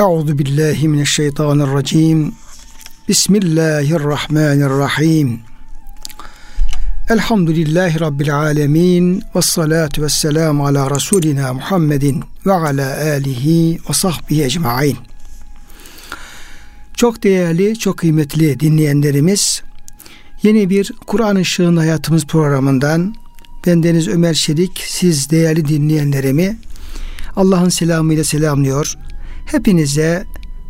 Euzu billahi mineşşeytanirracim. Bismillahirrahmanirrahim. Elhamdülillahi Rabbil alemin. Ve salatu ve selamu ala Resulina Muhammedin ve ala alihi ve sahbihi ecmain. Çok değerli, çok kıymetli dinleyenlerimiz, yeni bir Kur'an Işığın Hayatımız programından ben Deniz Ömer Şerik, siz değerli dinleyenlerimi Allah'ın selamıyla selamlıyor. Hepinize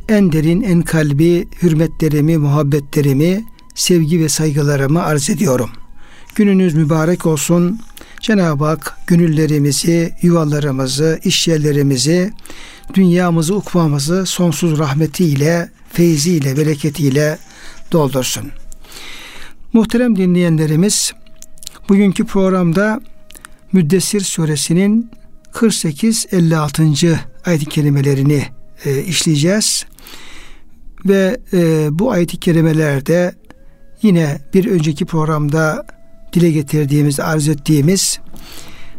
en derin, en kalbi hürmetlerimi, muhabbetlerimi, sevgi ve saygılarımı arz ediyorum. Gününüz mübarek olsun. Cenab-ı Hak gönüllerimizi, yuvalarımızı, işyerlerimizi, dünyamızı, ukvamızı sonsuz rahmetiyle, feyziyle, bereketiyle doldursun. Muhterem dinleyenlerimiz, bugünkü programda Müddessir suresinin 48-56. ayet-i kerimelerini e, işleyeceğiz. Ve e, bu ayet-i kerimelerde yine bir önceki programda dile getirdiğimiz, arz ettiğimiz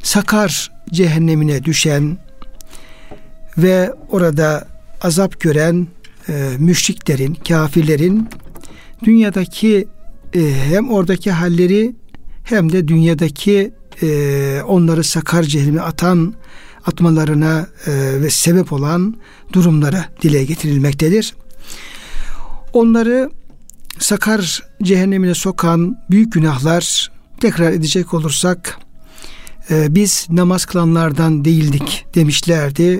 Sakar cehennemine düşen ve orada azap gören e, müşriklerin, kafirlerin dünyadaki e, hem oradaki halleri hem de dünyadaki e, onları sakar cehenneme atan atmalarına e, ve sebep olan durumlara dile getirilmektedir. Onları sakar cehennemine sokan büyük günahlar tekrar edecek olursak e, biz namaz kılanlardan değildik demişlerdi.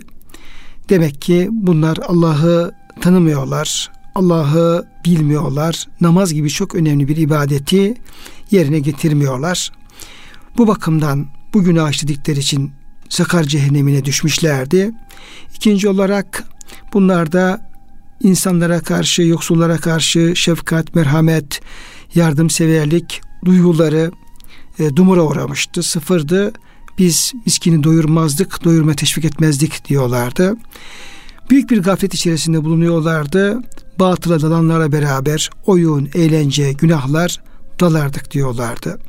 Demek ki bunlar Allah'ı tanımıyorlar. Allah'ı bilmiyorlar. Namaz gibi çok önemli bir ibadeti yerine getirmiyorlar. Bu bakımdan bu günah işledikleri için sakar cehennemine düşmüşlerdi. İkinci olarak bunlarda insanlara karşı, yoksullara karşı şefkat, merhamet, yardımseverlik duyguları e, dumura uğramıştı, sıfırdı. Biz miskini doyurmazdık, doyurma teşvik etmezdik diyorlardı. Büyük bir gaflet içerisinde bulunuyorlardı. Batıla dalanlara beraber oyun, eğlence, günahlar dalardık diyorlardı.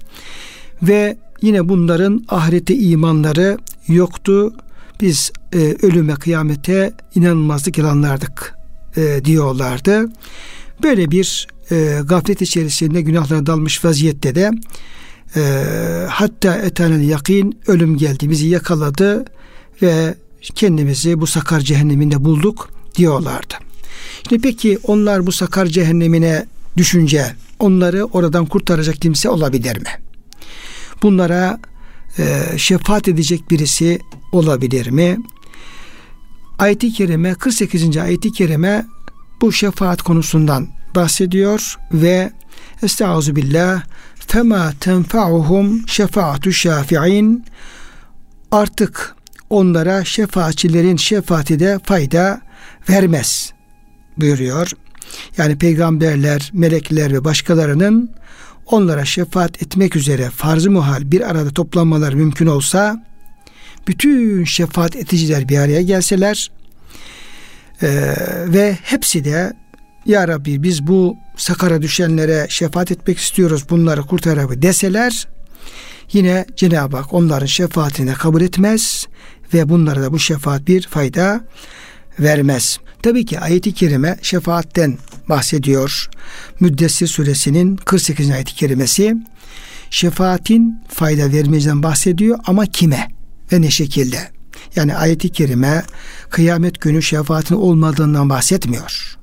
Ve yine bunların ahirete imanları yoktu. Biz e, ölüme, kıyamete inanılmazlık yalanlardık e, diyorlardı. Böyle bir e, gaflet içerisinde günahlara dalmış vaziyette de e, hatta etanel yakin ölüm geldi bizi yakaladı ve kendimizi bu sakar cehenneminde bulduk diyorlardı. Şimdi peki onlar bu sakar cehennemine düşünce onları oradan kurtaracak kimse olabilir mi? Bunlara e, şefaat edecek birisi olabilir mi? Ayet-i Kerime 48. ayet-i kerime bu şefaat konusundan bahsediyor ve Estaizu billah fema tenfa'uhum şefaatu şafi'in artık onlara şefaatçilerin şefaati de fayda vermez buyuruyor. Yani peygamberler, melekler ve başkalarının onlara şefaat etmek üzere farz-ı muhal bir arada toplanmaları mümkün olsa bütün şefaat eticiler bir araya gelseler e, ve hepsi de ya Rabbi biz bu sakara düşenlere şefaat etmek istiyoruz bunları kurtarabilir deseler yine Cenab-ı Hak onların şefaatini kabul etmez ve bunlara da bu şefaat bir fayda vermez. Tabii ki ayet-i kerime şefaatten bahsediyor. Müddessir suresinin 48. ayet-i kerimesi şefaatin fayda vermeyeceğinden bahsediyor ama kime ve ne şekilde? Yani ayet-i kerime kıyamet günü şefaatin olmadığından bahsetmiyor.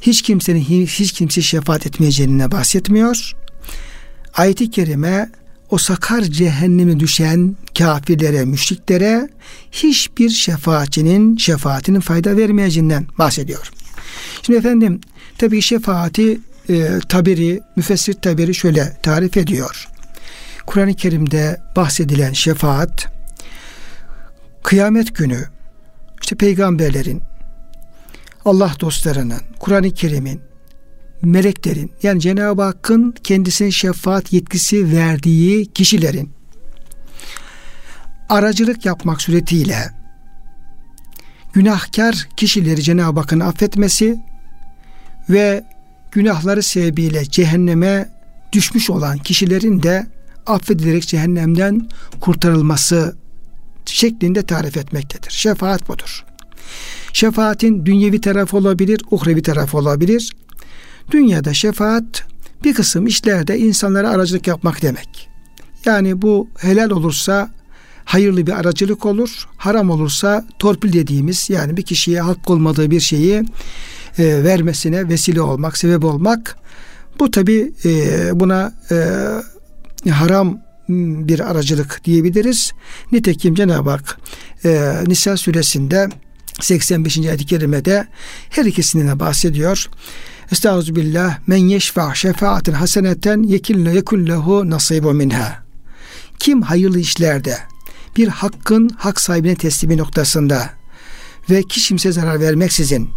Hiç kimsenin hiç kimse şefaat etmeyeceğine bahsetmiyor. Ayet-i kerime o sakar cehennemi düşen kafirlere, müşriklere hiçbir şefaatçinin şefaatinin fayda vermeyeceğinden bahsediyor. Şimdi efendim tabi şefaati e, tabiri, müfessir tabiri şöyle tarif ediyor. Kur'an-ı Kerim'de bahsedilen şefaat kıyamet günü işte peygamberlerin, Allah dostlarının, Kur'an-ı Kerim'in, meleklerin yani Cenab-ı Hakk'ın kendisine şefaat yetkisi verdiği kişilerin aracılık yapmak suretiyle günahkar kişileri Cenab-ı Hakk'ın affetmesi ve günahları sebebiyle cehenneme düşmüş olan kişilerin de affedilerek cehennemden kurtarılması şeklinde tarif etmektedir. Şefaat budur. Şefaatin dünyevi tarafı olabilir, uhrevi tarafı olabilir. Dünyada şefaat bir kısım işlerde insanlara aracılık yapmak demek. Yani bu helal olursa hayırlı bir aracılık olur. Haram olursa torpil dediğimiz yani bir kişiye hak olmadığı bir şeyi e, vermesine vesile olmak, sebep olmak. Bu tabi e, buna e, haram bir aracılık diyebiliriz. Nitekim Cenab-ı Hak e, Nisa suresinde 85. ayet-i kerimede her ikisinden bahsediyor. Estağfirullah men yeşfa şefaatin haseneten yekille yekullehu nasibu minha. Kim hayırlı işlerde bir hakkın hak sahibine teslimi noktasında ve kişi kimse zarar vermeksizin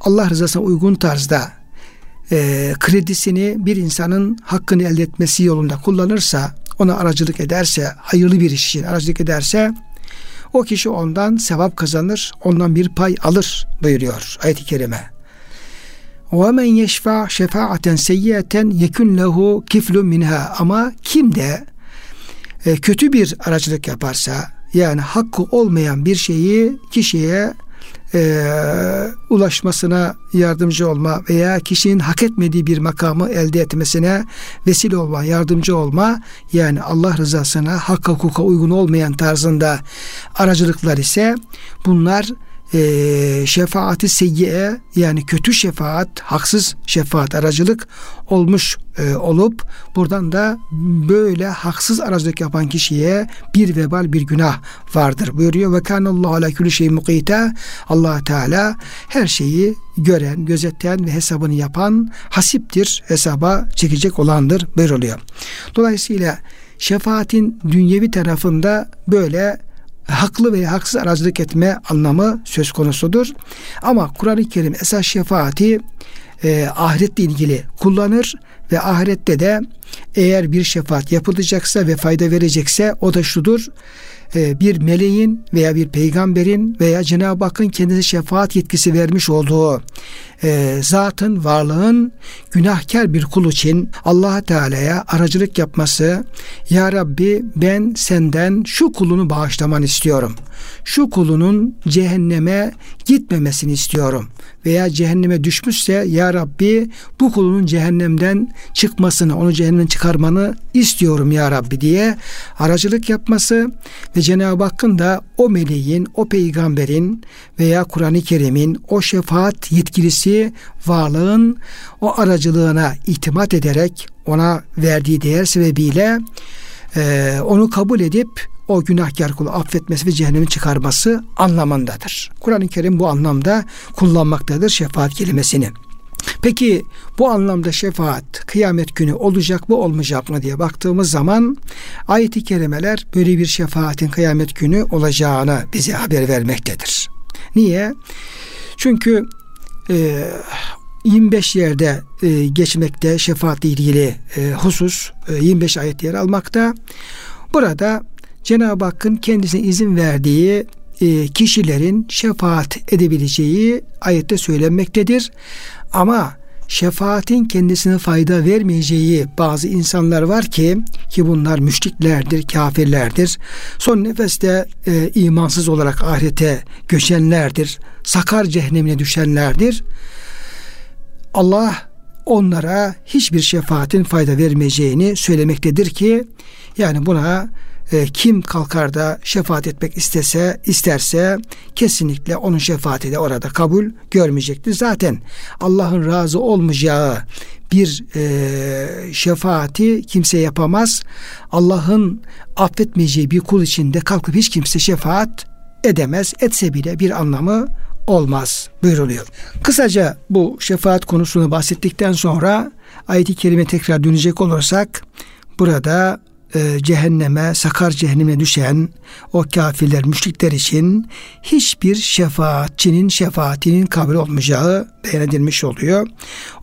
Allah rızasına uygun tarzda e, kredisini bir insanın hakkını elde etmesi yolunda kullanırsa, ona aracılık ederse, hayırlı bir iş için aracılık ederse o kişi ondan sevap kazanır, ondan bir pay alır buyuruyor ayet-i kerime. Ve men yeşfa şefaaten seyyiyeten yekun lehu kiflu minha. Ama kim de e, kötü bir aracılık yaparsa yani hakkı olmayan bir şeyi kişiye e, ulaşmasına yardımcı olma veya kişinin hak etmediği bir makamı elde etmesine vesile olma, yardımcı olma yani Allah rızasına hakka hukuka uygun olmayan tarzında aracılıklar ise bunlar e, şefaati seyyiye yani kötü şefaat, haksız şefaat aracılık olmuş e, olup buradan da böyle haksız aracılık yapan kişiye bir vebal bir günah vardır buyuruyor. Ve kanallahu ala kulli şey mukite. Allah Teala her şeyi gören, gözeten ve hesabını yapan hasiptir, hesaba çekecek olandır buyuruluyor. Dolayısıyla şefaatin dünyevi tarafında böyle haklı veya haksız aracılık etme anlamı söz konusudur. Ama Kur'an-ı Kerim esas şefaati e, ahiretle ilgili kullanır ve ahirette de eğer bir şefaat yapılacaksa ve fayda verecekse o da şudur. E, bir meleğin veya bir peygamberin veya Cenab-ı Hakk'ın kendisi şefaat yetkisi vermiş olduğu e, zatın, varlığın günahkar bir kul için allah Teala'ya aracılık yapması Ya Rabbi ben senden şu kulunu bağışlaman istiyorum. Şu kulunun cehenneme gitmemesini istiyorum. Veya cehenneme düşmüşse Ya Rabbi bu kulunun cehennemden çıkmasını, onu cehennemden çıkarmanı istiyorum Ya Rabbi diye aracılık yapması ve Cenab-ı Hakk'ın da o meleğin, o peygamberin veya Kur'an-ı Kerim'in o şefaat yetkilisi varlığın o aracılığına itimat ederek ona verdiği değer sebebiyle e, onu kabul edip o günahkar kulu affetmesi ve cehennemi çıkarması anlamındadır. Kur'an-ı Kerim bu anlamda kullanmaktadır şefaat kelimesini. Peki bu anlamda şefaat kıyamet günü olacak mı olmayacak mı diye baktığımız zaman ayet-i kerimeler böyle bir şefaatin kıyamet günü olacağını bize haber vermektedir. Niye? Çünkü e, 25 yerde e, geçmekte şefaatle ilgili e, husus e, 25 ayet yer almakta. Burada Cenab-ı Hakk'ın kendisine izin verdiği e, kişilerin şefaat edebileceği ayette söylenmektedir. Ama şefaatin kendisine fayda vermeyeceği bazı insanlar var ki ki bunlar müşriklerdir, kafirlerdir. Son nefeste e, imansız olarak ahirete göçenlerdir. Sakar cehennemine düşenlerdir. Allah onlara hiçbir şefaatin fayda vermeyeceğini söylemektedir ki yani buna e, kim kalkar da şefaat etmek istese isterse kesinlikle onun şefaati de orada kabul görmeyecektir. Zaten Allah'ın razı olmayacağı bir e, şefaati kimse yapamaz. Allah'ın affetmeyeceği bir kul için de kalkıp hiç kimse şefaat edemez. Etse bile bir anlamı olmaz buyuruluyor. Kısaca bu şefaat konusunu bahsettikten sonra ayet-i kerime tekrar dönecek olursak burada e, cehenneme, sakar cehenneme düşen o kafirler, müşrikler için hiçbir şefaatçinin şefaatinin kabul olmayacağı beyan edilmiş oluyor.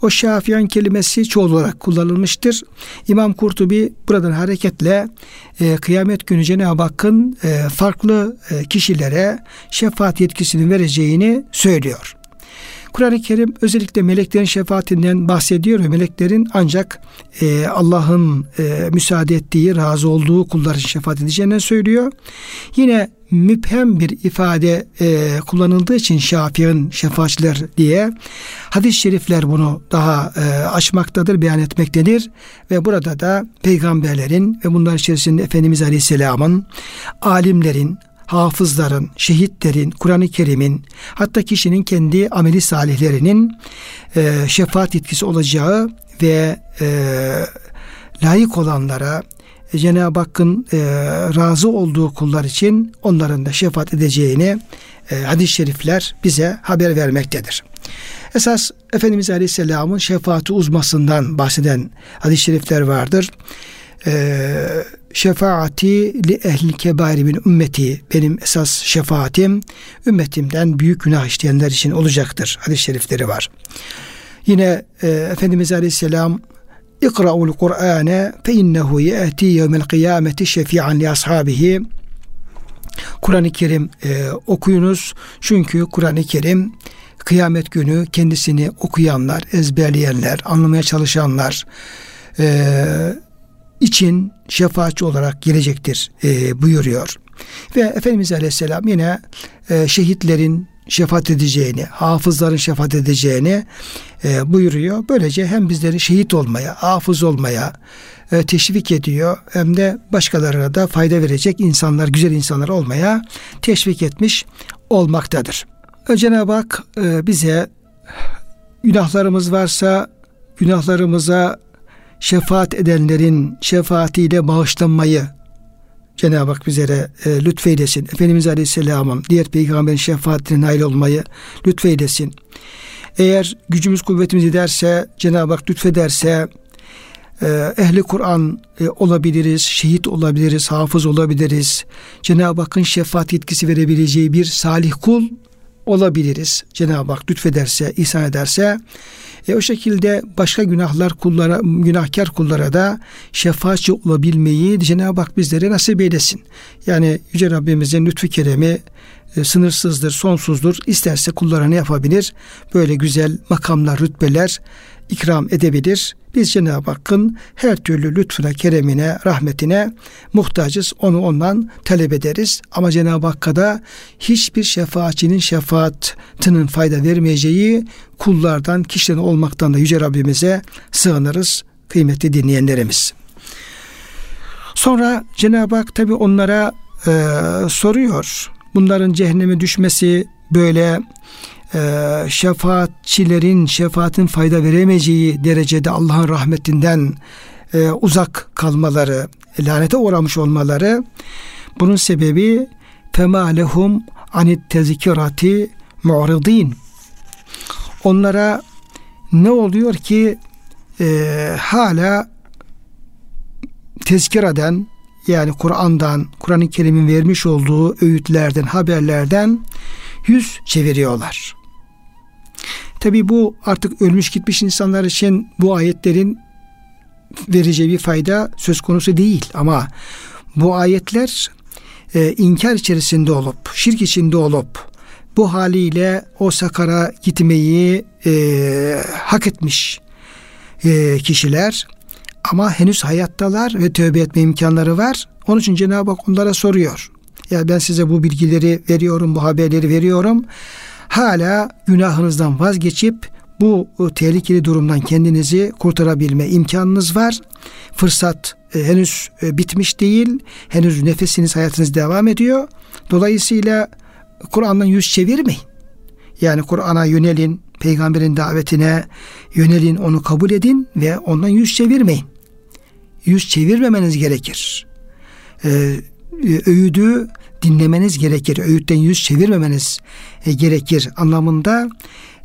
O şafiyan kelimesi çoğul olarak kullanılmıştır. İmam Kurtubi buradan hareketle e, kıyamet günü Cenab-ı Hakk'ın e, farklı e, kişilere şefaat yetkisini vereceğini söylüyor. Kur'an-ı Kerim özellikle meleklerin şefaatinden bahsediyor ve meleklerin ancak e, Allah'ın e, müsaade ettiği, razı olduğu kulların şefaat edeceğini söylüyor. Yine müphem bir ifade e, kullanıldığı için şafi'in şefaatçiler diye hadis-i şerifler bunu daha e, açmaktadır, beyan etmektedir ve burada da peygamberlerin ve bunlar içerisinde Efendimiz Aleyhisselam'ın alimlerin, hafızların, şehitlerin, Kur'an-ı Kerim'in hatta kişinin kendi ameli salihlerinin e, şefaat yetkisi olacağı ve e, layık olanlara e, Cenab-ı Hakk'ın e, razı olduğu kullar için onların da şefaat edeceğini e, hadis-i şerifler bize haber vermektedir. Esas Efendimiz Aleyhisselam'ın şefaati uzmasından bahseden hadis-i şerifler vardır. E, şefaati li ehli kebairi min ümmeti benim esas şefaatim ümmetimden büyük günah işleyenler için olacaktır. Hadis-i şerifleri var. Yine e, Efendimiz Aleyhisselam İkra'ul Kur'ane fe innehu ye'ti yevmel kıyameti şefi'an li ashabihi Kur'an-ı Kerim e, okuyunuz. Çünkü Kur'an-ı Kerim kıyamet günü kendisini okuyanlar, ezberleyenler, anlamaya çalışanlar e, için şefaatçi olarak gelecektir e, buyuruyor. Ve Efendimiz Aleyhisselam yine e, şehitlerin şefaat edeceğini, hafızların şefaat edeceğini e, buyuruyor. Böylece hem bizleri şehit olmaya, hafız olmaya e, teşvik ediyor hem de başkalarına da fayda verecek insanlar, güzel insanlar olmaya teşvik etmiş olmaktadır. Cenab-ı Hak e, bize günahlarımız varsa günahlarımıza şefaat edenlerin şefaatiyle bağışlanmayı Cenab-ı Hak bizlere e, lütfeylesin. Efendimiz Aleyhisselam'ın diğer peygamberin şefaatine nail olmayı lütfeylesin. Eğer gücümüz kuvvetimiz ederse Cenab-ı Hak lütfederse e, ehli Kur'an e, olabiliriz, şehit olabiliriz, hafız olabiliriz. Cenab-ı Hakk'ın şefaat yetkisi verebileceği bir salih kul olabiliriz. Cenab-ı Hak lütfederse, ihsan ederse e, o şekilde başka günahlar kullara, günahkar kullara da şefaatçi olabilmeyi Cenab-ı Hak bizlere nasip eylesin. Yani Yüce Rabbimizin lütfu keremi e, sınırsızdır, sonsuzdur. İsterse kullara ne yapabilir? Böyle güzel makamlar, rütbeler ikram edebilir. Biz Cenab-ı Hakk'ın her türlü lütfuna, keremine, rahmetine muhtacız. Onu ondan talep ederiz. Ama Cenab-ı Hakk'a da hiçbir şefaatçinin şefaatinin fayda vermeyeceği kullardan, kişilerin olmaktan da Yüce Rabbimize sığınırız kıymetli dinleyenlerimiz. Sonra Cenab-ı Hak tabi onlara e, soruyor. Bunların cehenneme düşmesi böyle şefaatçilerin şefaatin fayda veremeyeceği derecede Allah'ın rahmetinden e, uzak kalmaları, lanete uğramış olmaları bunun sebebi fema lehum anit tezkirati mu'ridin. Onlara ne oluyor ki e, hala tezkireden yani Kur'an'dan, Kur'an-ı Kerim'in vermiş olduğu öğütlerden, haberlerden yüz çeviriyorlar. Tabi bu artık ölmüş gitmiş insanlar için bu ayetlerin vereceği bir fayda söz konusu değil ama bu ayetler e, inkar içerisinde olup, şirk içinde olup bu haliyle o sakara gitmeyi e, hak etmiş e, kişiler ama henüz hayattalar ve tövbe etme imkanları var. Onun için Cenab-ı Hak onlara soruyor. Ya ben size bu bilgileri veriyorum, bu haberleri veriyorum hala günahınızdan vazgeçip bu tehlikeli durumdan kendinizi kurtarabilme imkanınız var. Fırsat e, henüz e, bitmiş değil. Henüz nefesiniz hayatınız devam ediyor. Dolayısıyla Kur'an'dan yüz çevirmeyin. Yani Kur'an'a yönelin, peygamberin davetine yönelin, onu kabul edin ve ondan yüz çevirmeyin. Yüz çevirmemeniz gerekir. Ee, öğüdü dinlemeniz gerekir. Öğütten yüz çevirmemeniz e, gerekir anlamında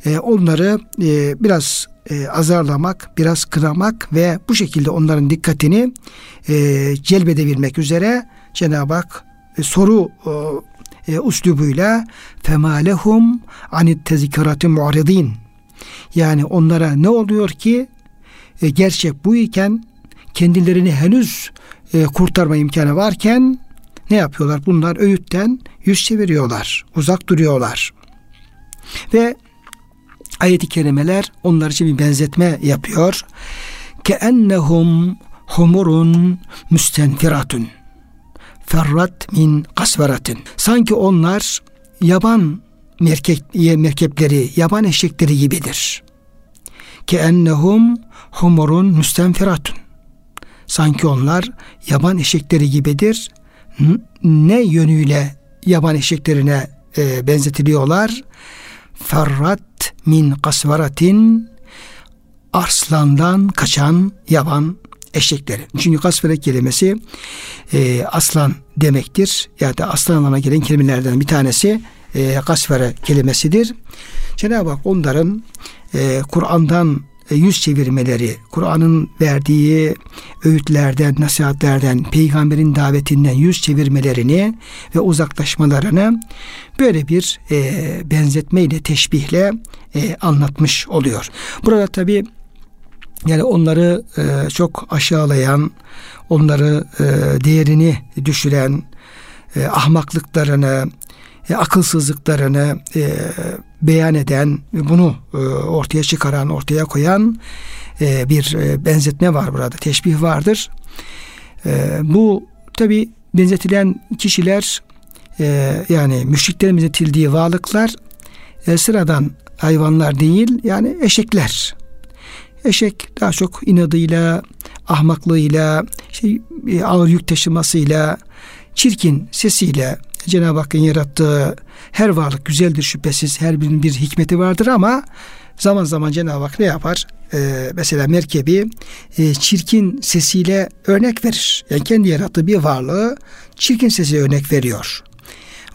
e, onları e, biraz e, azarlamak, biraz kıramak ve bu şekilde onların dikkatini e, celbedebilmek üzere Cenab-ı Hak e, soru e, e uslubuyla femalehum anit tezkirati mu'ridin yani onlara ne oluyor ki e, gerçek bu iken kendilerini henüz e, kurtarma imkanı varken ne yapıyorlar? Bunlar öğütten yüz çeviriyorlar, uzak duruyorlar. Ve ayet-i kerimeler onlar için bir benzetme yapıyor. Ke ennehum humurun müstenfiratun ferrat min kasveratin. Sanki onlar yaban merkep, merkepleri, yaban eşekleri gibidir. Ke ennehum humurun müstenfiratun. Sanki onlar yaban eşekleri gibidir. Ne yönüyle yaban eşeklerine e, benzetiliyorlar? Ferrat min kasvaratin arslandan kaçan yaban eşekleri. Çünkü kasvere kelimesi e, aslan demektir. Ya da aslan anlamına gelen kelimelerden bir tanesi e, kasvere kelimesidir. Cenab-ı Hak onların e, Kur'an'dan yüz çevirmeleri, Kur'an'ın verdiği öğütlerden, nasihatlerden, peygamberin davetinden yüz çevirmelerini ve uzaklaşmalarını böyle bir e, benzetmeyle, teşbihle e, anlatmış oluyor. Burada tabi yani onları e, çok aşağılayan, onları e, değerini düşüren, e, ahmaklıklarını, e, akılsızlıklarını e, beyan eden, bunu e, ortaya çıkaran, ortaya koyan e, bir e, benzetme var burada, teşbih vardır. E, bu tabi benzetilen kişiler e, yani müşriklerin benzetildiği varlıklar e, sıradan hayvanlar değil yani eşekler. Eşek daha çok inadıyla, ahmaklığıyla, şey, ağır yük taşımasıyla, çirkin sesiyle Cenab-ı Hakk'ın yarattığı her varlık güzeldir şüphesiz. Her birinin bir hikmeti vardır ama zaman zaman Cenab-ı Hak ne yapar? Ee, mesela merkebi e, çirkin sesiyle örnek verir. Yani kendi yarattığı bir varlığı çirkin sesiyle örnek veriyor.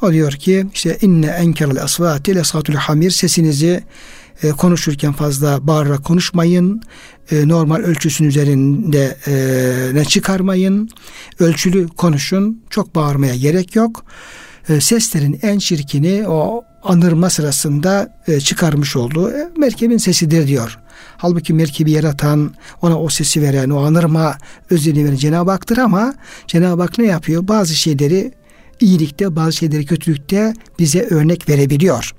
O diyor ki işte inne enkerel asvati lesatul hamir sesinizi e, konuşurken fazla bağırarak konuşmayın. E, normal ölçüsün üzerinde e, ne çıkarmayın. Ölçülü konuşun. Çok bağırmaya gerek yok. E, seslerin en çirkini o anırma sırasında çıkarmış olduğu merkebin sesidir diyor. Halbuki merkebi yaratan, ona o sesi veren, o anırma özelliği veren Cenab-ı Hak'tır ama Cenab-ı Hak ne yapıyor? Bazı şeyleri iyilikte, bazı şeyleri kötülükte bize örnek verebiliyor.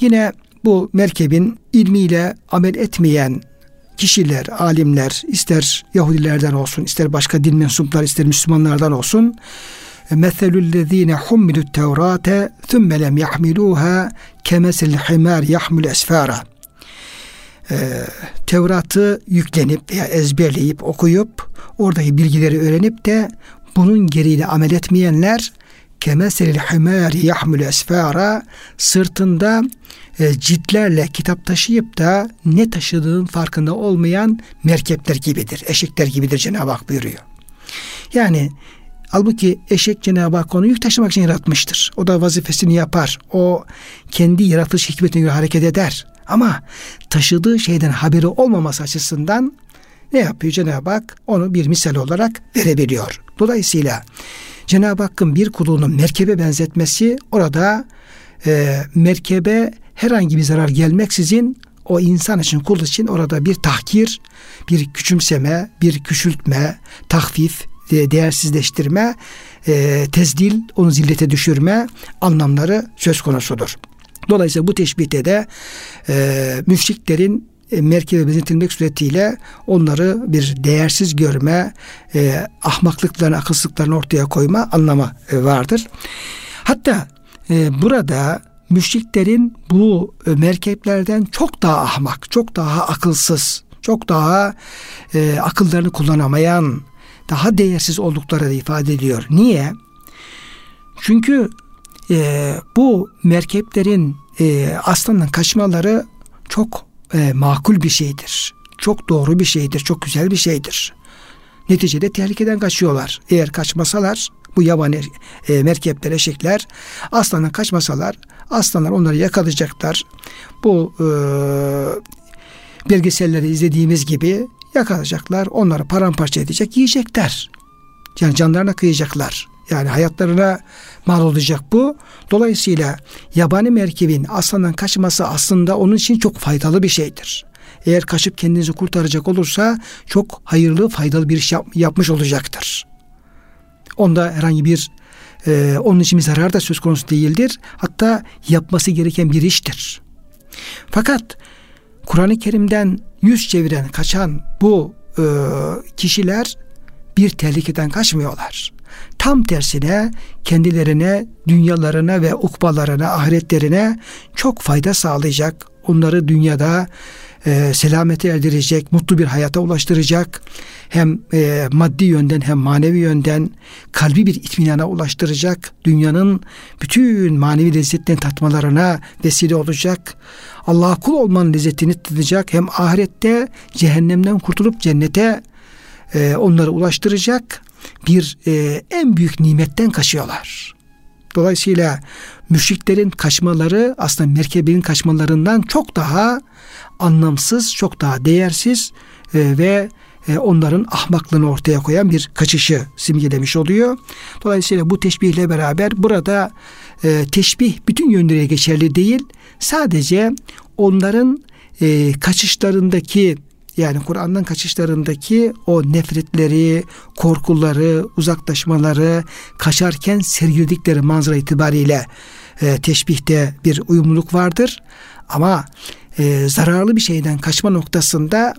Yine bu merkebin ilmiyle amel etmeyen kişiler, alimler, ister Yahudilerden olsun, ister başka din mensuplar, ister Müslümanlardan olsun, meselüllezine hummilut tevrate thumme lem yahmiluha kemesil himar yahmul esfara. Ee, Tevrat'ı yüklenip veya ezberleyip okuyup oradaki bilgileri öğrenip de bunun gereğiyle amel etmeyenler kemeselil himari yahmul esfara sırtında e, ciltlerle kitap taşıyıp da ne taşıdığın farkında olmayan merkepler gibidir. Eşekler gibidir Cenab-ı Hak buyuruyor. Yani Halbuki eşek Cenab-ı Hak onu yük taşımak için yaratmıştır. O da vazifesini yapar. O kendi yaratılış hikmetine göre hareket eder. Ama taşıdığı şeyden haberi olmaması açısından ne yapıyor Cenab-ı Hak? Onu bir misal olarak verebiliyor. Dolayısıyla Cenab-ı Hakk'ın bir kulunu merkebe benzetmesi orada e, merkebe herhangi bir zarar gelmeksizin o insan için, kul için orada bir tahkir, bir küçümseme, bir küçültme, tahfif, değersizleştirme, e, tezdil, onu zillete düşürme anlamları söz konusudur. Dolayısıyla bu teşbihte de e, müşriklerin e, merkebe benzetilmek suretiyle onları bir değersiz görme, e, ahmaklıklarını, akılsızlıklarını ortaya koyma anlamı e, vardır. Hatta e, burada müşriklerin bu e, merkeplerden çok daha ahmak, çok daha akılsız, çok daha e, akıllarını kullanamayan, daha değersiz oldukları da ifade ediyor. Niye? Çünkü e, bu merkeplerin e, aslandan kaçmaları çok e, makul bir şeydir. Çok doğru bir şeydir, çok güzel bir şeydir. Neticede tehlikeden kaçıyorlar. Eğer kaçmasalar bu yabani e, merkepler, eşekler aslandan kaçmasalar aslanlar onları yakalayacaklar. Bu e, belgeselleri izlediğimiz gibi yakalayacaklar. Onları paramparça edecek, yiyecekler. Yani canlarına kıyacaklar. Yani hayatlarına mal olacak bu. Dolayısıyla yabani merkebin aslandan kaçması aslında onun için çok faydalı bir şeydir. Eğer kaçıp kendinizi kurtaracak olursa çok hayırlı, faydalı bir iş yap, yapmış olacaktır. Onda herhangi bir e, onun için bir zarar da söz konusu değildir. Hatta yapması gereken bir iştir. Fakat Kur'an-ı Kerim'den yüz çeviren, kaçan bu e, kişiler bir tehlikeden kaçmıyorlar. tam tersine kendilerine, dünyalarına ve ukbalarına, ahiretlerine çok fayda sağlayacak. Onları dünyada e, selamete erdirecek, mutlu bir hayata ulaştıracak. Hem e, maddi yönden hem manevi yönden kalbi bir itminana ulaştıracak. Dünyanın bütün manevi lezzetlerini tatmalarına vesile olacak. Allah'a kul olmanın lezzetini tadacak. Hem ahirette cehennemden kurtulup cennete e, onları ulaştıracak bir e, en büyük nimetten kaçıyorlar. Dolayısıyla müşriklerin kaçmaları aslında merkebin kaçmalarından çok daha anlamsız, çok daha değersiz e, ve e, onların ahmaklığını ortaya koyan bir kaçışı simgelemiş oluyor. Dolayısıyla bu teşbihle beraber burada e, teşbih bütün yönleriyle geçerli değil. Sadece onların e, kaçışlarındaki yani Kur'an'dan kaçışlarındaki o nefretleri, korkuları, uzaklaşmaları, kaçarken sergiledikleri manzara itibariyle e, teşbihte bir uyumluluk vardır. Ama e, zararlı bir şeyden kaçma noktasında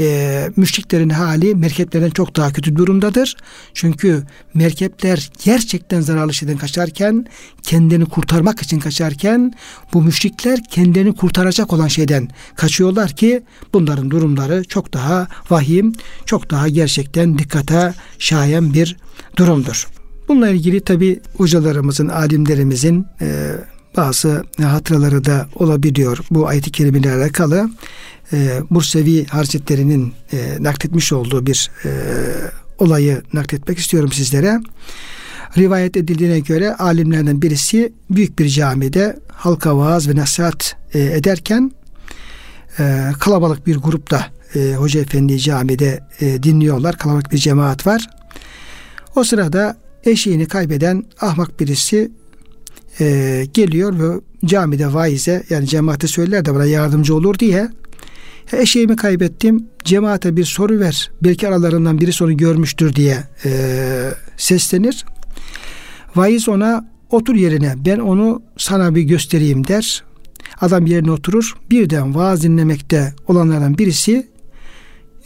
e, müşriklerin hali merkeplerden çok daha kötü durumdadır. Çünkü merkepler gerçekten zararlı şeyden kaçarken, kendini kurtarmak için kaçarken bu müşrikler kendini kurtaracak olan şeyden kaçıyorlar ki bunların durumları çok daha vahim, çok daha gerçekten dikkate şayan bir durumdur. Bununla ilgili tabi hocalarımızın, alimlerimizin e, bazı hatıraları da olabiliyor bu ayet-i kerimeyle alakalı. E, Bursevi Hazretleri'nin e, nakletmiş olduğu bir e, olayı nakletmek istiyorum sizlere. Rivayet edildiğine göre alimlerden birisi büyük bir camide halka vaaz ve nasihat e, ederken e, kalabalık bir grupta e, Hoca Efendi camide e, dinliyorlar. Kalabalık bir cemaat var. O sırada eşeğini kaybeden ahmak birisi e, geliyor ve camide vaize yani cemaate söyler de bana yardımcı olur diye eşeğimi kaybettim cemaate bir soru ver belki aralarından biri soru görmüştür diye e, seslenir. Vaiz ona otur yerine ben onu sana bir göstereyim der. Adam yerine oturur. Birden vaaz dinlemekte olanlardan birisi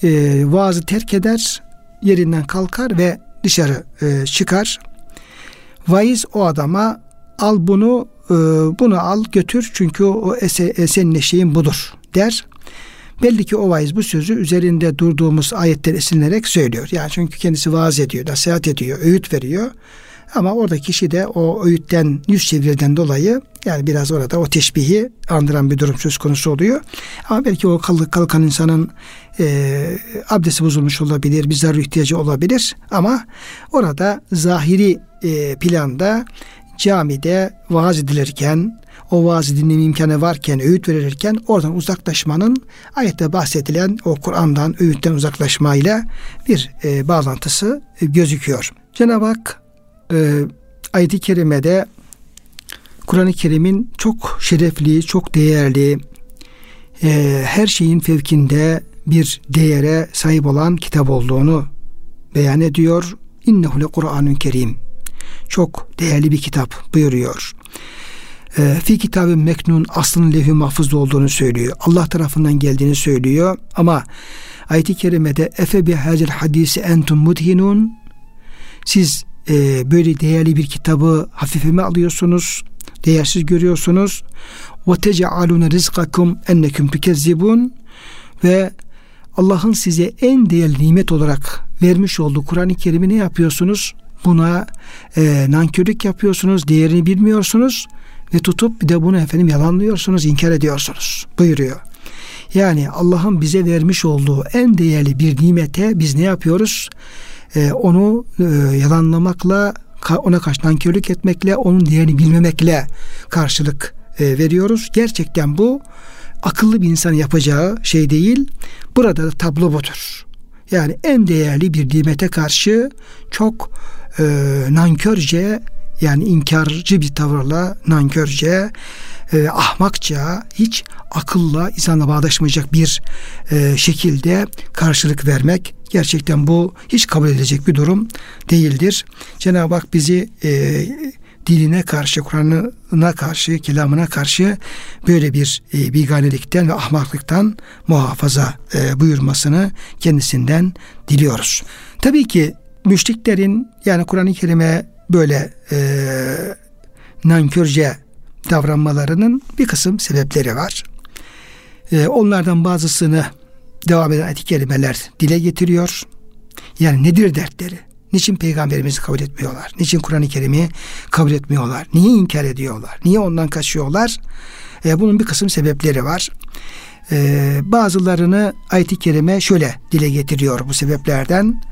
e, vaazı terk eder, yerinden kalkar ve dışarı e, çıkar. Vaiz o adama al bunu e, bunu al götür çünkü o ese, senin eşeğin budur der. Belli ki o vaiz bu sözü üzerinde durduğumuz ayetten esinlenerek söylüyor. Yani çünkü kendisi vaaz ediyor, nasihat ediyor, öğüt veriyor. Ama orada kişi de o öğütten yüz çevirden dolayı yani biraz orada o teşbihi andıran bir durum söz konusu oluyor. Ama belki o kalk, kalkan insanın e, abdesti bozulmuş olabilir, bir zarar ihtiyacı olabilir. Ama orada zahiri e, planda camide vaaz edilirken, o vaazı dinleme imkanı varken, öğüt verilirken oradan uzaklaşmanın ayette bahsedilen o Kur'an'dan, öğütten uzaklaşmayla bir e, bağlantısı e, gözüküyor. Cenab-ı Hak e, ayet-i kerimede Kur'an-ı Kerim'in çok şerefli, çok değerli, e, her şeyin fevkinde bir değere sahip olan kitap olduğunu beyan ediyor. İnnehu le Kur'anun Kerim çok değerli bir kitap buyuruyor. E, fi kitabı meknun aslının levh-i mahfuzda olduğunu söylüyor. Allah tarafından geldiğini söylüyor. Ama ayet-i kerimede efe bi hazel hadisi entum mudhinun siz e, böyle değerli bir kitabı hafife mi alıyorsunuz? Değersiz görüyorsunuz. Ve tec'alune rizkakum enneküm tükezzibun ve Allah'ın size en değerli nimet olarak vermiş olduğu Kur'an-ı Kerim'i ne yapıyorsunuz? Buna e, nankörlük yapıyorsunuz, değerini bilmiyorsunuz ve tutup bir de bunu efendim yalanlıyorsunuz, inkar ediyorsunuz buyuruyor. Yani Allah'ın bize vermiş olduğu en değerli bir nimete biz ne yapıyoruz? E, onu e, yalanlamakla, ona karşı nankörlük etmekle, onun değerini bilmemekle karşılık e, veriyoruz. Gerçekten bu akıllı bir insan yapacağı şey değil. Burada da tablo budur. Yani en değerli bir nimete karşı çok e, nankörce yani inkarcı bir tavırla nankörce e, ahmakça hiç akılla insanla bağdaşmayacak bir e, şekilde karşılık vermek gerçekten bu hiç kabul edilecek bir durum değildir. Cenab-ı Hak bizi e, diline karşı, Kur'an'ına karşı, kelamına karşı böyle bir e, biganelikten ve ahmaklıktan muhafaza e, buyurmasını kendisinden diliyoruz. Tabii ki müşriklerin yani Kur'an-ı Kerim'e böyle e, nankörce davranmalarının bir kısım sebepleri var. E, onlardan bazısını devam eden ayet kelimeler dile getiriyor. Yani nedir dertleri? Niçin peygamberimizi kabul etmiyorlar? Niçin Kur'an-ı Kerim'i kabul etmiyorlar? Niye inkar ediyorlar? Niye ondan kaçıyorlar? E, bunun bir kısım sebepleri var. E, bazılarını ayet-i kerime şöyle dile getiriyor bu sebeplerden.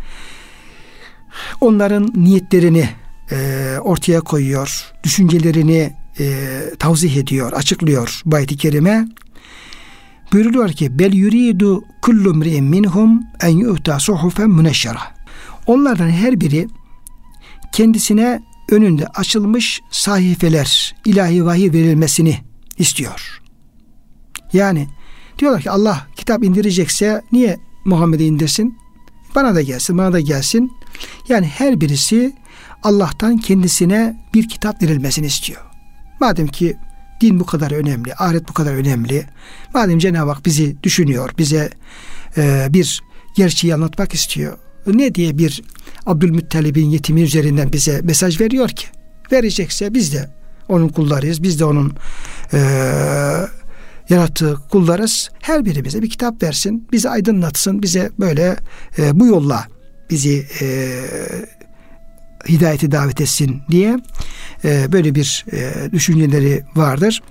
Onların niyetlerini e, ortaya koyuyor, düşüncelerini e, tavzih ediyor, açıklıyor bu ayet-i kerime. Buyuruluyor ki bel yuridu kullu mri'in minhum en yu'ta suhufen müneşşera. Onlardan her biri kendisine önünde açılmış sahifeler, ilahi vahiy verilmesini istiyor. Yani diyorlar ki Allah kitap indirecekse niye Muhammed'e indirsin? Bana da gelsin, bana da gelsin. Yani her birisi Allah'tan kendisine bir kitap verilmesini istiyor. Madem ki din bu kadar önemli, ahiret bu kadar önemli. Madem Cenab-ı Hak bizi düşünüyor, bize e, bir gerçeği anlatmak istiyor. Ne diye bir Abdülmuttalib'in yetimi üzerinden bize mesaj veriyor ki? Verecekse biz de onun kullarıyız. Biz de onun e, yarattığı kullarız. Her birimize bir kitap versin, bizi aydınlatsın, bize böyle e, bu yolla bizi e, hidayeti davet etsin diye e, böyle bir e, düşünceleri vardır.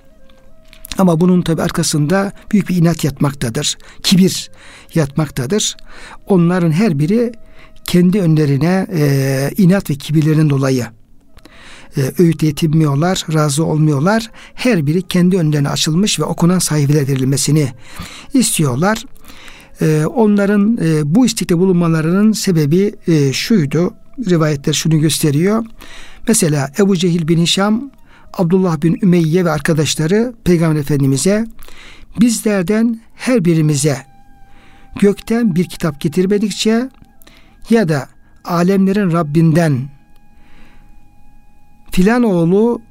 Ama bunun tabi arkasında büyük bir inat yatmaktadır. Kibir yatmaktadır. Onların her biri kendi önlerine e, inat ve kibirlerinin dolayı e, öğüt yetinmiyorlar, razı olmuyorlar. Her biri kendi önlerine açılmış ve okunan sayfeler verilmesini istiyorlar. E, onların e, bu istekte bulunmalarının sebebi e, şuydu. Rivayetler şunu gösteriyor. Mesela Ebu Cehil bin Hişam, Abdullah bin Ümeyye ve arkadaşları Peygamber Efendimiz'e bizlerden her birimize gökten bir kitap getirmedikçe ya da alemlerin Rabbinden filan oğlu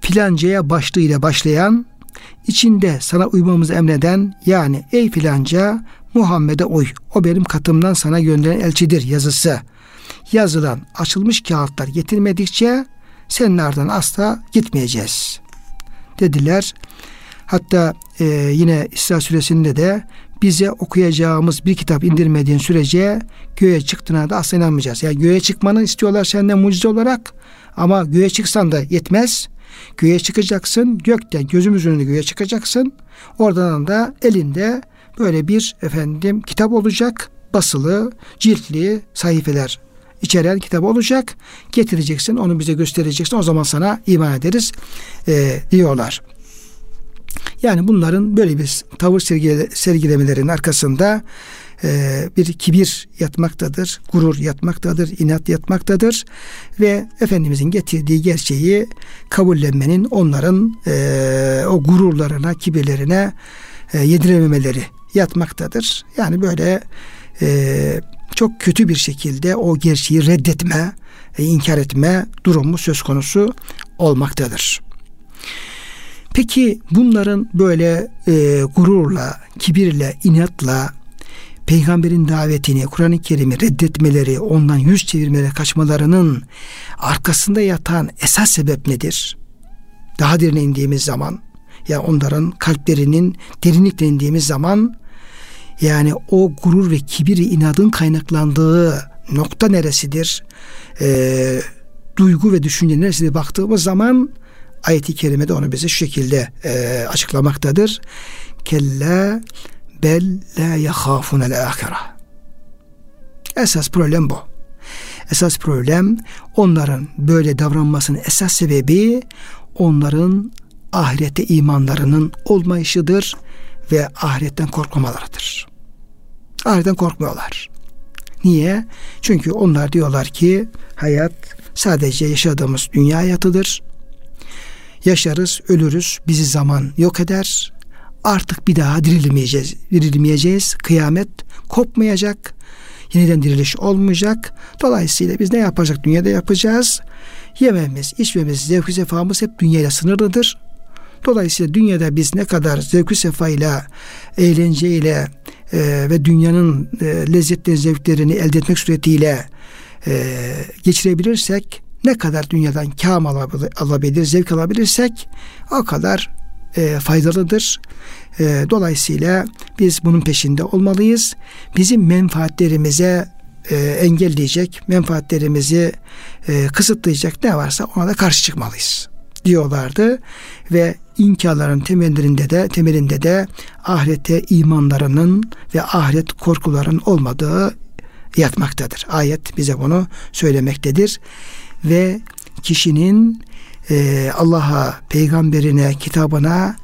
filancaya başlığıyla başlayan içinde sana uymamızı emreden yani ey filanca Muhammed'e uy. O benim katımdan sana gönderen elçidir yazısı. Yazılan açılmış kağıtlar getirmedikçe ardından asla gitmeyeceğiz. Dediler. Hatta e, yine İsra suresinde de bize okuyacağımız bir kitap indirmediğin sürece göğe çıktığına da asla inanmayacağız. Yani göğe çıkmanı istiyorlar senden mucize olarak ama göğe çıksan da yetmez. Göğe çıkacaksın. Gökten gözümüzün önünde göğe çıkacaksın. Oradan da elinde böyle bir efendim kitap olacak. Basılı, ciltli sayfeler içeren kitap olacak. Getireceksin, onu bize göstereceksin. O zaman sana iman ederiz e, diyorlar. Yani bunların böyle bir tavır sergilemelerinin arkasında e, bir kibir yatmaktadır, gurur yatmaktadır, inat yatmaktadır ve Efendimizin getirdiği gerçeği kabullenmenin onların e, o gururlarına, kibirlerine e, yedirememeleri yatmaktadır. Yani böyle çok kötü bir şekilde o gerçeği reddetme, inkar etme durumu söz konusu olmaktadır. Peki bunların böyle e, gururla, kibirle, inatla peygamberin davetini, Kur'an-ı Kerim'i reddetmeleri, ondan yüz çevirmeleri, kaçmalarının arkasında yatan esas sebep nedir? Daha derine indiğimiz zaman, ya onların kalplerinin derinlikle indiğimiz zaman, yani o gurur ve kibir inadın kaynaklandığı nokta neresidir? E, duygu ve düşünce neresidir baktığımız zaman ayeti kerimede onu bize şu şekilde e, açıklamaktadır. Kella bel la yahafunel ahire. Esas problem bu. Esas problem onların böyle davranmasının esas sebebi onların ahirete imanlarının olmayışıdır ve ahiretten korkmamalarıdır. Ahiretten korkmuyorlar. Niye? Çünkü onlar diyorlar ki hayat sadece yaşadığımız dünya hayatıdır. Yaşarız, ölürüz, bizi zaman yok eder artık bir daha dirilmeyeceğiz. Dirilmeyeceğiz. Kıyamet kopmayacak. Yeniden diriliş olmayacak. Dolayısıyla biz ne yapacak? Dünyada yapacağız. Yememiz, içmemiz, zevk sefamız hep dünyayla sınırlıdır. Dolayısıyla dünyada biz ne kadar zevk sefayla, eğlenceyle e, ve dünyanın e, lezzetli zevklerini elde etmek suretiyle e, geçirebilirsek ne kadar dünyadan kam alabilir, zevk alabilirsek o kadar e, faydalıdır. E, dolayısıyla biz bunun peşinde olmalıyız. Bizim menfaatlerimize e, engelleyecek, menfaatlerimizi e, kısıtlayacak ne varsa ona da karşı çıkmalıyız diyorlardı ve inkarların temellerinde de temelinde de ahirete imanlarının ve ahiret korkuların olmadığı yatmaktadır. Ayet bize bunu söylemektedir ve kişinin e, Allah'a, peygamberine, kitabına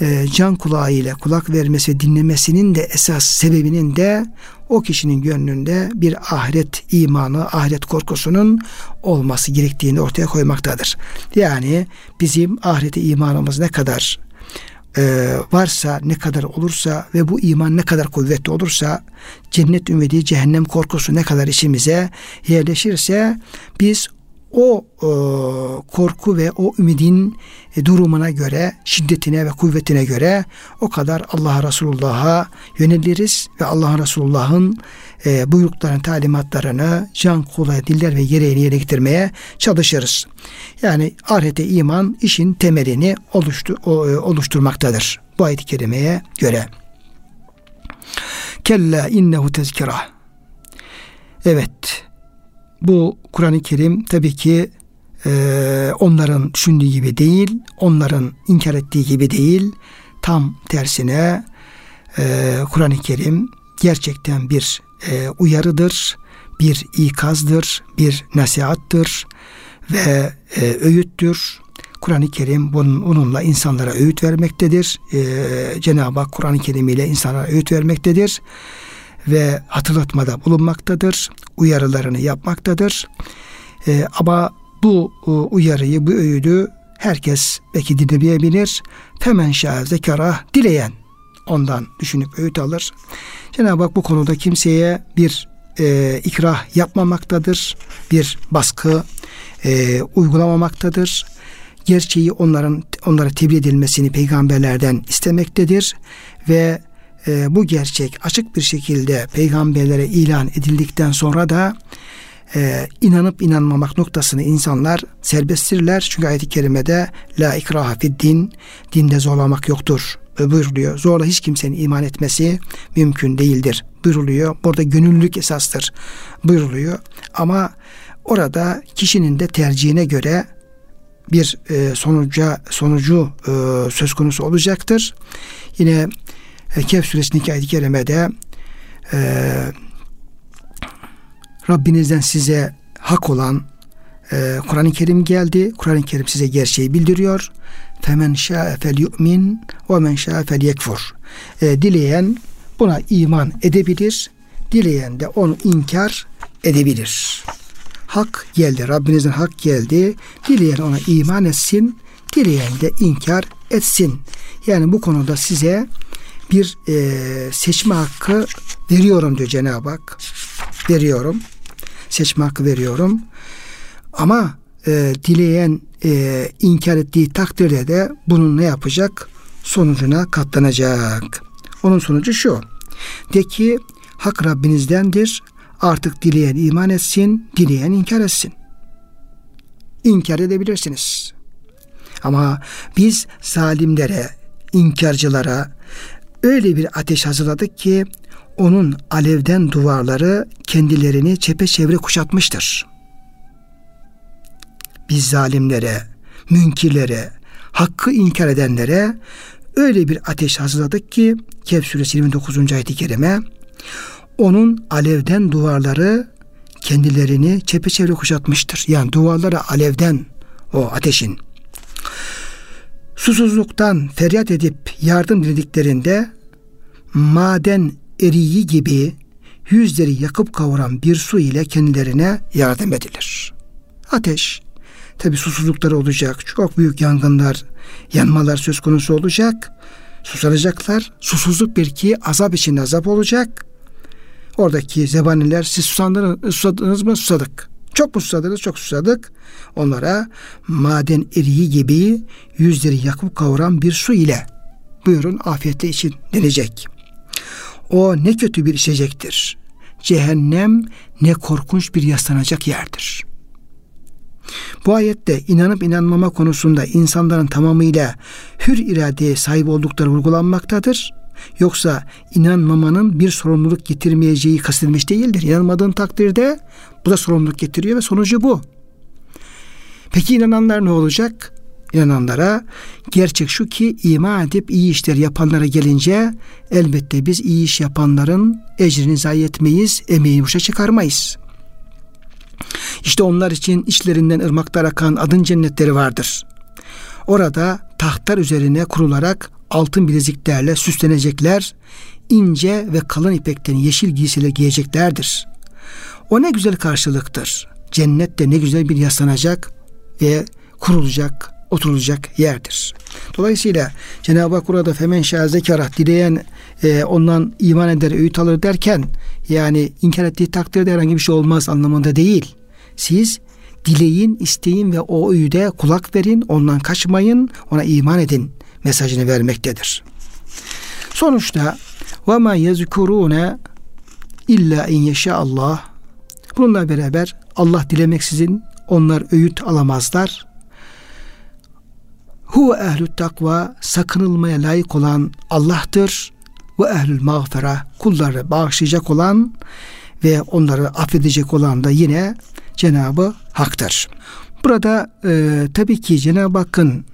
e, can kulağıyla kulak vermesi, dinlemesinin de esas sebebinin de o kişinin gönlünde bir ahiret imanı, ahiret korkusunun olması gerektiğini ortaya koymaktadır. Yani bizim ahirete imanımız ne kadar e, varsa, ne kadar olursa ve bu iman ne kadar kuvvetli olursa, cennet ümidi, cehennem korkusu ne kadar içimize yerleşirse biz o e, korku ve o ümidin e, durumuna göre, şiddetine ve kuvvetine göre o kadar Allah Resulullah'a yöneliriz ve Allah Resulullah'ın e, buyruklarını, talimatlarını can kolay diller ve gereğini yerine getirmeye çalışırız. Yani ahirete iman işin temelini oluştu, o, e, oluşturmaktadır. Bu ayet-i kerimeye göre. Kella innehu tezkira. Evet, bu Kur'an-ı Kerim tabii ki e, onların düşündüğü gibi değil, onların inkar ettiği gibi değil. Tam tersine e, Kur'an-ı Kerim gerçekten bir e, uyarıdır, bir ikazdır, bir nasihattır ve e, öğüttür. Kur'an-ı Kerim bunun, onunla insanlara öğüt vermektedir. E, Cenab-ı Hak Kur'an-ı Kerim ile insanlara öğüt vermektedir ve hatırlatmada bulunmaktadır. Uyarılarını yapmaktadır. E, ama bu e, uyarıyı, bu öğüdü herkes belki dinlemeyebilir. Femen şah zekara dileyen ondan düşünüp öğüt alır. Cenab-ı Hak bu konuda kimseye bir e, ikrah yapmamaktadır. Bir baskı e, uygulamamaktadır. Gerçeği onların onlara tebliğ edilmesini peygamberlerden istemektedir ve e, bu gerçek açık bir şekilde peygamberlere ilan edildikten sonra da e, inanıp inanmamak noktasını insanlar serbesttirler. Çünkü ayet-i kerimede la ikraha fid din, dinde zorlamak yoktur buyuruluyor. Zorla hiç kimsenin iman etmesi mümkün değildir buyuruluyor. Burada gönüllülük esastır buyuruluyor. Ama orada kişinin de tercihine göre bir e, sonuca sonucu e, söz konusu olacaktır. Yine e, Kehf suresindeki ayet-i kerimede e, Rabbinizden size hak olan e, Kur'an-ı Kerim geldi. Kur'an-ı Kerim size gerçeği bildiriyor. Femen şa'e fel yu'min ve men şa'e fel yekfur. E, dileyen buna iman edebilir. Dileyen de onu inkar edebilir. Hak geldi. Rabbinizden hak geldi. Dileyen ona iman etsin. Dileyen de inkar etsin. Yani bu konuda size bir e, seçme hakkı veriyorum diyor Cenab-ı Hak. Veriyorum. Seçme hakkı veriyorum. Ama e, dileyen e, inkar ettiği takdirde de bunun ne yapacak? Sonucuna katlanacak. Onun sonucu şu. De ki hak Rabbinizdendir. Artık dileyen iman etsin, dileyen inkar etsin. İnkar edebilirsiniz. Ama biz zalimlere, inkarcılara, öyle bir ateş hazırladık ki onun alevden duvarları kendilerini çepeçevre kuşatmıştır. Biz zalimlere, münkirlere, hakkı inkar edenlere öyle bir ateş hazırladık ki Kehf suresi 29. ayet-i kerime onun alevden duvarları kendilerini çepeçevre kuşatmıştır. Yani duvarları alevden o ateşin susuzluktan feryat edip yardım dilediklerinde maden eriği gibi yüzleri yakıp kavuran bir su ile kendilerine yardım edilir. Ateş, tabi susuzlukları olacak, çok büyük yangınlar, yanmalar söz konusu olacak, susanacaklar, susuzluk bir ki azap için azap olacak. Oradaki zebaniler siz susandınız, susadınız mı? Susadık. Çok mu susadınız? Çok susadık. Onlara maden eriği gibi yüzleri yakıp kavuran bir su ile buyurun afiyetle için denecek. O ne kötü bir içecektir. cehennem ne korkunç bir yaslanacak yerdir. Bu ayette inanıp inanmama konusunda insanların tamamıyla hür iradeye sahip oldukları vurgulanmaktadır. Yoksa inanmamanın bir sorumluluk getirmeyeceği kastedilmiş değildir. İnanmadığın takdirde bu da sorumluluk getiriyor ve sonucu bu. Peki inananlar ne olacak? İnananlara gerçek şu ki iman edip iyi işler yapanlara gelince elbette biz iyi iş yapanların ecrini zayi etmeyiz, emeği boşa çıkarmayız. İşte onlar için içlerinden ırmaklar akan adın cennetleri vardır. Orada tahtlar üzerine kurularak altın bileziklerle süslenecekler, ince ve kalın ipekten yeşil giysiler giyeceklerdir. O ne güzel karşılıktır. Cennette ne güzel bir yaslanacak ve kurulacak, oturulacak yerdir. Dolayısıyla Cenab-ı Hak burada femen şazekara dileyen e, ondan iman eder, öğüt alır derken yani inkar ettiği takdirde herhangi bir şey olmaz anlamında değil. Siz dileyin, isteyin ve o öğüde kulak verin, ondan kaçmayın, ona iman edin mesajını vermektedir. Sonuçta ve ma yezkurune illa in Allah. Bununla beraber Allah dilemeksizin onlar öğüt alamazlar. Hu ehlü takva sakınılmaya layık olan Allah'tır ve ehlül mağfera kulları bağışlayacak olan ve onları affedecek olan da yine Cenabı Hak'tır. Burada e, tabii ki Cenab-ı Hakk'ın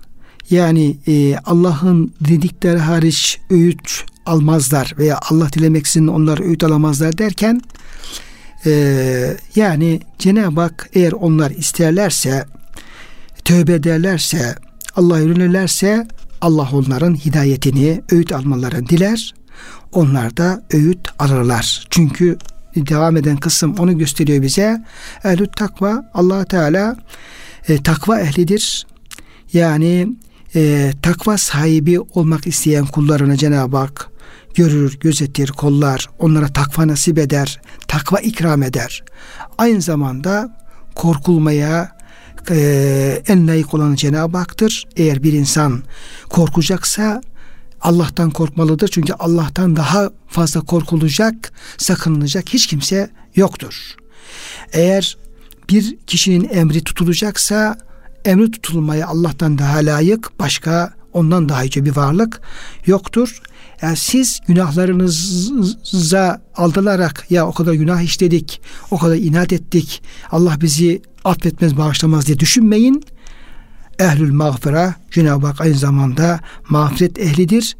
yani e, Allah'ın dedikleri hariç öğüt almazlar veya Allah dilemeksizin onlar öğüt alamazlar derken e, yani Cenab-ı Hak eğer onlar isterlerse tövbe ederlerse Allah'a yönelirlerse Allah onların hidayetini, öğüt almalarını diler. Onlar da öğüt alırlar. Çünkü devam eden kısım onu gösteriyor bize. Ehlü takva Allah Teala e, takva ehlidir. Yani e, takva sahibi olmak isteyen kullarını Cenab-ı Hak görür, gözetir, kollar, onlara takva nasip eder, takva ikram eder. Aynı zamanda korkulmaya e, en layık olan Cenab-ı Hak'tır. Eğer bir insan korkacaksa Allah'tan korkmalıdır. Çünkü Allah'tan daha fazla korkulacak, sakınılacak hiç kimse yoktur. Eğer bir kişinin emri tutulacaksa emri tutulmaya Allah'tan daha layık başka ondan daha yüce bir varlık yoktur. Yani siz günahlarınıza aldılarak ya o kadar günah işledik, o kadar inat ettik, Allah bizi affetmez, bağışlamaz diye düşünmeyin. Ehlül mağfira Cenab-ı Hak aynı zamanda mağfiret ehlidir.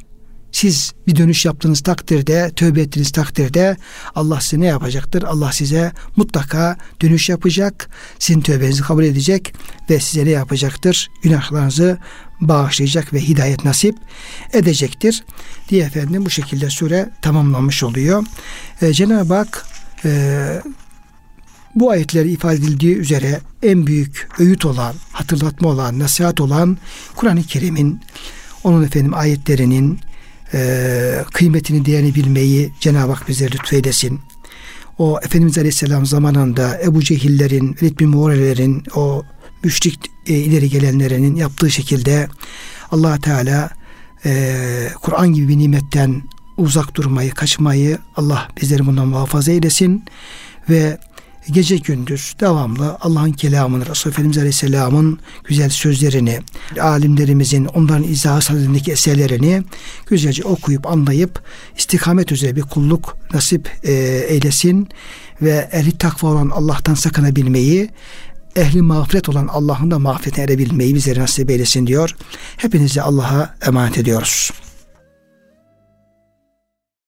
Siz bir dönüş yaptığınız takdirde, tövbe ettiğiniz takdirde Allah size ne yapacaktır? Allah size mutlaka dönüş yapacak, sizin tövbenizi kabul edecek ve size ne yapacaktır? Günahlarınızı bağışlayacak ve hidayet nasip edecektir. Diye efendim bu şekilde sure tamamlanmış oluyor. Ee, Cenab-ı Hak e, bu ayetler ifade edildiği üzere en büyük öğüt olan, hatırlatma olan, nasihat olan Kur'an-ı Kerim'in onun efendim ayetlerinin e, kıymetini, değerini bilmeyi Cenab-ı Hak bize lütfeylesin. O Efendimiz Aleyhisselam zamanında Ebu Cehillerin, Velid bin Muğrelerin, o müşrik e, ileri gelenlerinin yaptığı şekilde allah Teala e, Kur'an gibi bir nimetten uzak durmayı, kaçmayı Allah bizleri bundan muhafaza eylesin ve gece gündüz devamlı Allah'ın kelamını, Resulü Efendimiz Aleyhisselam'ın güzel sözlerini, alimlerimizin onların izahı sadedindeki eserlerini güzelce okuyup anlayıp istikamet üzere bir kulluk nasip e, eylesin ve ehli takva olan Allah'tan sakınabilmeyi ehli mağfiret olan Allah'ın da mağfiretine erebilmeyi bizlere nasip eylesin diyor. Hepinizi Allah'a emanet ediyoruz.